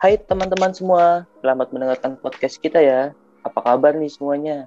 Hai teman-teman semua, selamat mendengarkan podcast kita ya. Apa kabar nih semuanya?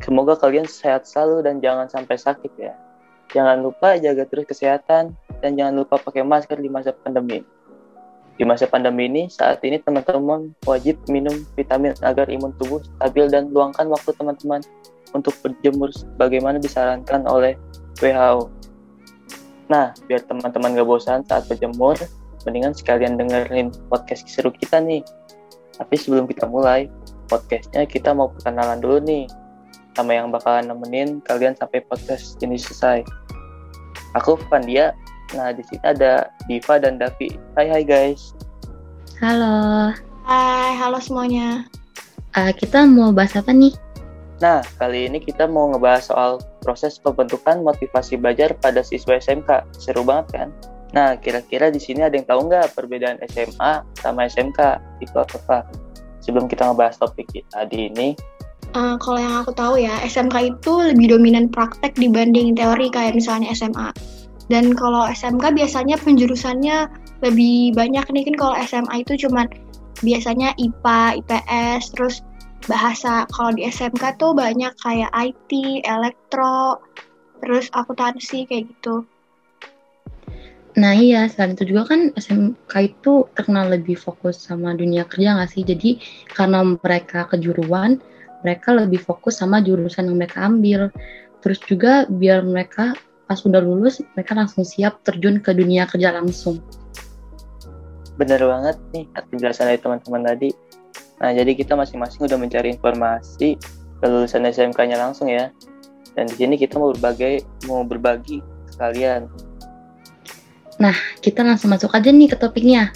Semoga kalian sehat selalu dan jangan sampai sakit ya. Jangan lupa jaga terus kesehatan dan jangan lupa pakai masker di masa pandemi. Di masa pandemi ini, saat ini teman-teman wajib minum vitamin agar imun tubuh stabil dan luangkan waktu teman-teman untuk berjemur bagaimana disarankan oleh WHO. Nah, biar teman-teman gak bosan saat berjemur, mendingan sekalian dengerin podcast seru kita nih. Tapi sebelum kita mulai, podcastnya kita mau perkenalan dulu nih sama yang bakalan nemenin kalian sampai podcast ini selesai. Aku Fandia, nah di sini ada Diva dan Davi. Hai hai guys. Halo. Hai, halo semuanya. Uh, kita mau bahas apa nih? Nah, kali ini kita mau ngebahas soal proses pembentukan motivasi belajar pada siswa SMK. Seru banget kan? Nah, kira-kira di sini ada yang tahu nggak perbedaan SMA sama SMK? Itu apa? Sebelum kita ngebahas topik tadi ini, uh, kalau yang aku tahu ya, SMK itu lebih dominan praktek dibanding teori kayak misalnya SMA. Dan kalau SMK biasanya penjurusannya lebih banyak nih kan kalau SMA itu cuman biasanya IPA, IPS, terus bahasa. Kalau di SMK tuh banyak kayak IT, elektro, terus akuntansi kayak gitu. Nah iya, selain itu juga kan SMK itu terkenal lebih fokus sama dunia kerja nggak sih? Jadi karena mereka kejuruan, mereka lebih fokus sama jurusan yang mereka ambil. Terus juga biar mereka pas udah lulus, mereka langsung siap terjun ke dunia kerja langsung. Bener banget nih penjelasan dari teman-teman tadi. Nah jadi kita masing-masing udah mencari informasi kelulusan SMK-nya langsung ya. Dan di sini kita mau berbagi, mau berbagi ke kalian Nah, kita langsung masuk aja nih ke topiknya.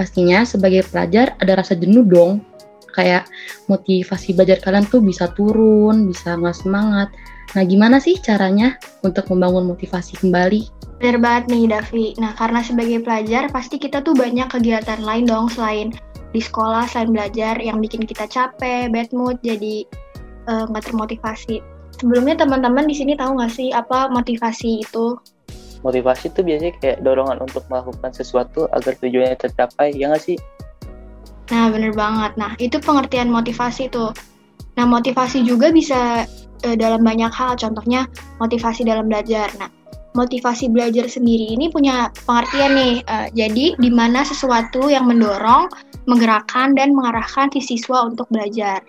Pastinya sebagai pelajar ada rasa jenuh dong. Kayak motivasi belajar kalian tuh bisa turun, bisa nggak semangat. Nah, gimana sih caranya untuk membangun motivasi kembali? Bener banget nih, Davi. Nah, karena sebagai pelajar, pasti kita tuh banyak kegiatan lain dong selain di sekolah, selain belajar yang bikin kita capek, bad mood, jadi eh, nggak uh, termotivasi. Sebelumnya teman-teman di sini tahu nggak sih apa motivasi itu? Motivasi itu biasanya kayak dorongan untuk melakukan sesuatu agar tujuannya tercapai ya nggak sih? Nah bener banget. Nah itu pengertian motivasi tuh. Nah motivasi juga bisa e, dalam banyak hal. Contohnya motivasi dalam belajar. Nah motivasi belajar sendiri ini punya pengertian nih. E, jadi di mana sesuatu yang mendorong menggerakkan dan mengarahkan si siswa untuk belajar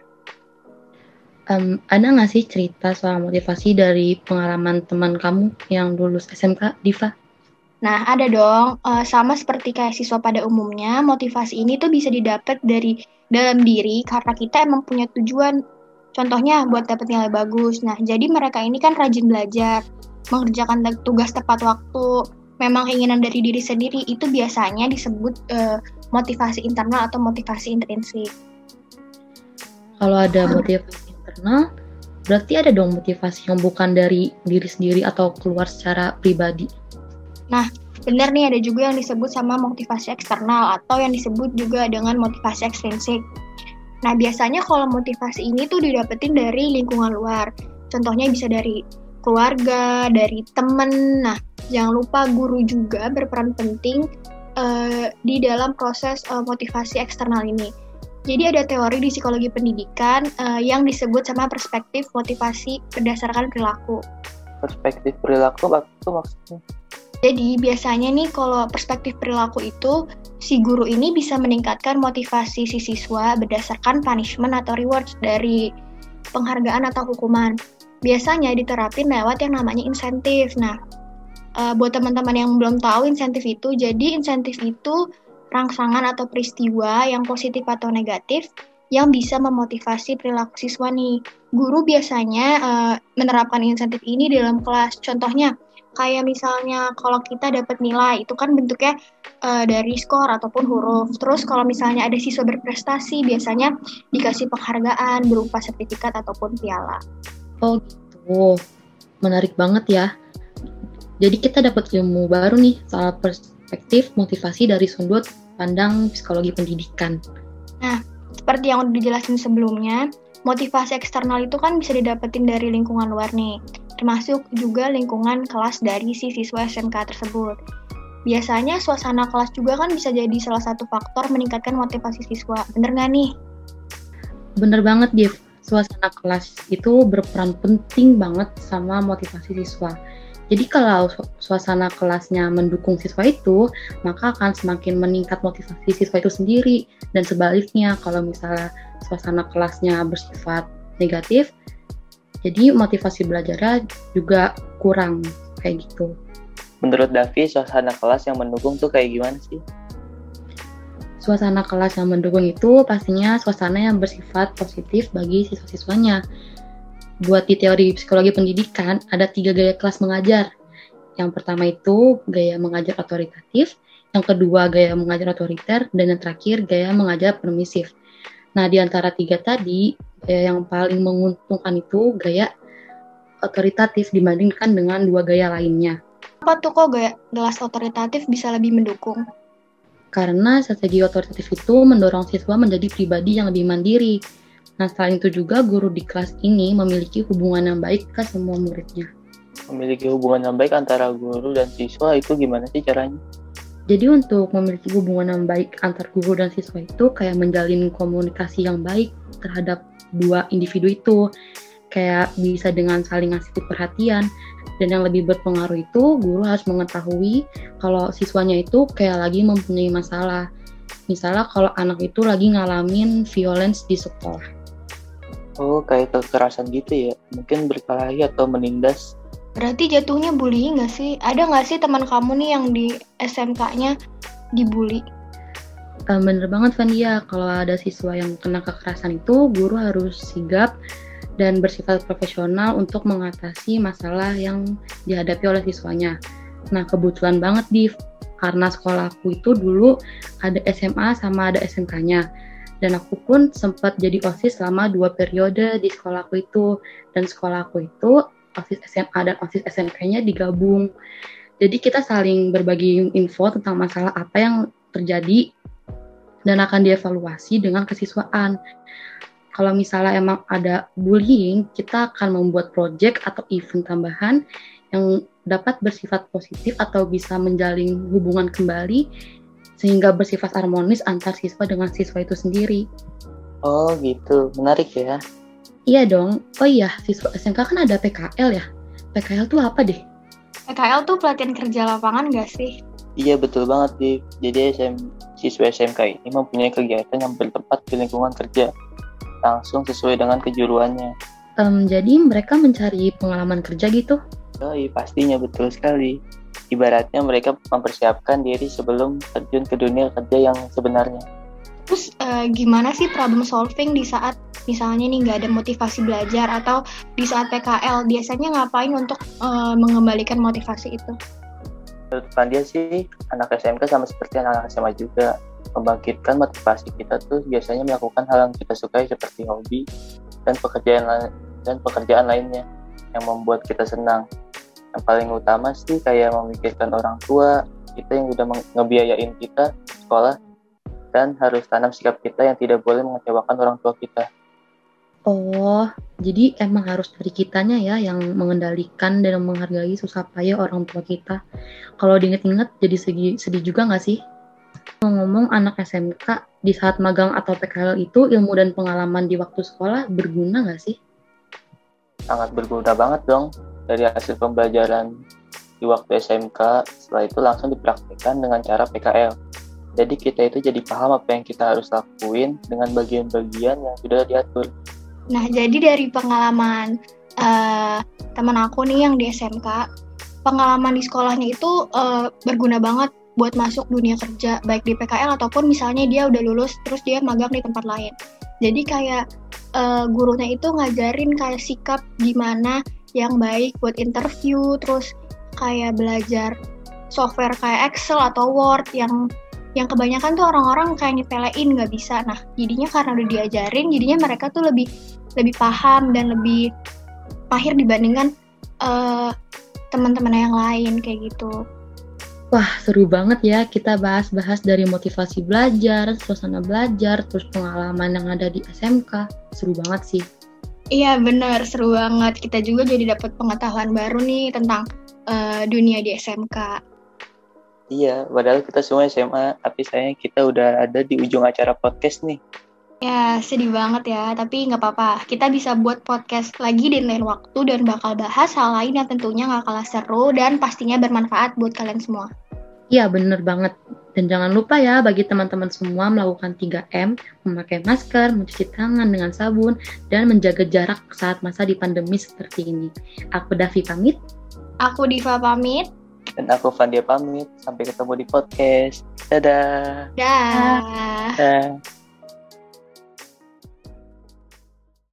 um, ada nggak sih cerita soal motivasi dari pengalaman teman kamu yang lulus SMK, Diva? Nah, ada dong. Uh, sama seperti kayak siswa pada umumnya, motivasi ini tuh bisa didapat dari dalam diri karena kita emang punya tujuan. Contohnya buat dapat nilai bagus. Nah, jadi mereka ini kan rajin belajar, mengerjakan tugas tepat waktu. Memang keinginan dari diri sendiri itu biasanya disebut uh, motivasi internal atau motivasi intrinsik. Kalau ada motivasi internal, berarti ada dong motivasi yang bukan dari diri sendiri atau keluar secara pribadi. Nah, benar nih ada juga yang disebut sama motivasi eksternal atau yang disebut juga dengan motivasi ekstrinsik. Nah, biasanya kalau motivasi ini tuh didapetin dari lingkungan luar. Contohnya bisa dari keluarga, dari temen. Nah, jangan lupa guru juga berperan penting uh, di dalam proses uh, motivasi eksternal ini. Jadi ada teori di psikologi pendidikan uh, yang disebut sama perspektif motivasi berdasarkan perilaku. Perspektif perilaku itu maksudnya? Jadi biasanya nih kalau perspektif perilaku itu si guru ini bisa meningkatkan motivasi si siswa berdasarkan punishment atau rewards dari penghargaan atau hukuman. Biasanya diterapin lewat yang namanya insentif. Nah, uh, buat teman-teman yang belum tahu insentif itu, jadi insentif itu rangsangan atau peristiwa yang positif atau negatif yang bisa memotivasi perilaku siswa nih. Guru biasanya uh, menerapkan insentif ini dalam kelas. Contohnya, kayak misalnya kalau kita dapat nilai, itu kan bentuknya uh, dari skor ataupun huruf. Terus kalau misalnya ada siswa berprestasi, biasanya dikasih penghargaan berupa sertifikat ataupun piala. Oh gitu, menarik banget ya. Jadi kita dapat ilmu baru nih soal perspektif motivasi dari sudut pandang psikologi pendidikan. Nah, seperti yang udah dijelasin sebelumnya, motivasi eksternal itu kan bisa didapetin dari lingkungan luar nih, termasuk juga lingkungan kelas dari si siswa SMK tersebut. biasanya suasana kelas juga kan bisa jadi salah satu faktor meningkatkan motivasi siswa. Bener nggak nih? Bener banget, Div. Suasana kelas itu berperan penting banget sama motivasi siswa. Jadi kalau suasana kelasnya mendukung siswa itu, maka akan semakin meningkat motivasi siswa itu sendiri. Dan sebaliknya, kalau misalnya suasana kelasnya bersifat negatif, jadi motivasi belajarnya juga kurang kayak gitu. Menurut Davi, suasana kelas yang mendukung tuh kayak gimana sih? Suasana kelas yang mendukung itu pastinya suasana yang bersifat positif bagi siswa-siswanya. Buat di teori psikologi pendidikan, ada tiga gaya kelas mengajar. Yang pertama itu gaya mengajar otoritatif, yang kedua gaya mengajar otoriter, dan yang terakhir gaya mengajar permisif. Nah, di antara tiga tadi, gaya yang paling menguntungkan itu gaya otoritatif dibandingkan dengan dua gaya lainnya. Apa tuh kok gaya gelas otoritatif bisa lebih mendukung? Karena strategi otoritatif itu mendorong siswa menjadi pribadi yang lebih mandiri. Nah, selain itu juga guru di kelas ini memiliki hubungan yang baik ke semua muridnya. Memiliki hubungan yang baik antara guru dan siswa itu gimana sih caranya? Jadi untuk memiliki hubungan yang baik antar guru dan siswa itu kayak menjalin komunikasi yang baik terhadap dua individu itu. Kayak bisa dengan saling ngasih perhatian, dan yang lebih berpengaruh itu guru harus mengetahui kalau siswanya itu kayak lagi mempunyai masalah. Misalnya kalau anak itu lagi ngalamin violence di sekolah. Oh, kayak kekerasan gitu ya? Mungkin berkelahi atau menindas. Berarti jatuhnya bullying nggak sih? Ada nggak sih teman kamu nih yang di SMK-nya dibully? Uh, bener banget Vandia, kalau ada siswa yang kena kekerasan itu, guru harus sigap dan bersifat profesional untuk mengatasi masalah yang dihadapi oleh siswanya. Nah, kebetulan banget di karena sekolahku itu dulu ada SMA sama ada SMK-nya. Dan aku pun sempat jadi OSIS selama dua periode di sekolahku itu. Dan sekolahku itu OSIS SMA dan OSIS SMK-nya digabung. Jadi kita saling berbagi info tentang masalah apa yang terjadi dan akan dievaluasi dengan kesiswaan kalau misalnya emang ada bullying, kita akan membuat project atau event tambahan yang dapat bersifat positif atau bisa menjalin hubungan kembali sehingga bersifat harmonis antar siswa dengan siswa itu sendiri. Oh gitu, menarik ya. Iya dong. Oh iya, siswa SMK kan ada PKL ya. PKL tuh apa deh? PKL tuh pelatihan kerja lapangan gak sih? Iya betul banget sih. Jadi SM, siswa SMK ini mempunyai kegiatan yang bertempat di lingkungan kerja langsung sesuai dengan kejuruannya. Um, jadi mereka mencari pengalaman kerja gitu? Oh iya pastinya betul sekali. Ibaratnya mereka mempersiapkan diri sebelum terjun ke dunia kerja yang sebenarnya. Terus uh, gimana sih problem solving di saat misalnya nih nggak ada motivasi belajar atau di saat PKL biasanya ngapain untuk uh, mengembalikan motivasi itu? Menurut Pandia sih anak SMK sama seperti anak SMA juga membangkitkan motivasi kita tuh biasanya melakukan hal yang kita sukai seperti hobi dan pekerjaan dan pekerjaan lainnya yang membuat kita senang. Yang paling utama sih kayak memikirkan orang tua kita yang udah ngebiayain kita sekolah dan harus tanam sikap kita yang tidak boleh mengecewakan orang tua kita. Oh, jadi emang harus dari kitanya ya yang mengendalikan dan menghargai susah payah orang tua kita. Kalau diinget-inget jadi sedih, sedih juga nggak sih? Ngomong anak SMK di saat magang atau PKL itu ilmu dan pengalaman di waktu sekolah berguna nggak sih? Sangat berguna banget dong. Dari hasil pembelajaran di waktu SMK, setelah itu langsung dipraktikkan dengan cara PKL. Jadi kita itu jadi paham apa yang kita harus lakuin dengan bagian-bagian yang sudah diatur. Nah, jadi dari pengalaman uh, teman aku nih yang di SMK, pengalaman di sekolahnya itu uh, berguna banget buat masuk dunia kerja baik di PKL ataupun misalnya dia udah lulus terus dia magang di tempat lain. Jadi kayak uh, gurunya itu ngajarin kayak sikap gimana yang baik buat interview terus kayak belajar software kayak Excel atau Word yang yang kebanyakan tuh orang-orang kayak nyepelein nggak bisa. Nah, jadinya karena udah diajarin, jadinya mereka tuh lebih lebih paham dan lebih mahir dibandingkan uh, teman-teman yang lain kayak gitu. Wah, seru banget ya kita bahas-bahas dari motivasi belajar, suasana belajar, terus pengalaman yang ada di SMK. Seru banget sih. Iya, bener. Seru banget. Kita juga jadi dapat pengetahuan baru nih tentang uh, dunia di SMK. Iya, padahal kita semua SMA, tapi sayang kita udah ada di ujung acara podcast nih. Ya, sedih banget ya, tapi nggak apa-apa. Kita bisa buat podcast lagi di lain waktu dan bakal bahas hal lain yang tentunya nggak kalah seru dan pastinya bermanfaat buat kalian semua. Iya, bener banget. Dan jangan lupa ya bagi teman-teman semua melakukan 3M, memakai masker, mencuci tangan dengan sabun, dan menjaga jarak saat masa di pandemi seperti ini. Aku Davi pamit. Aku Diva pamit. Dan aku Fandia pamit. Sampai ketemu di podcast. Dadah. Dah. Dah.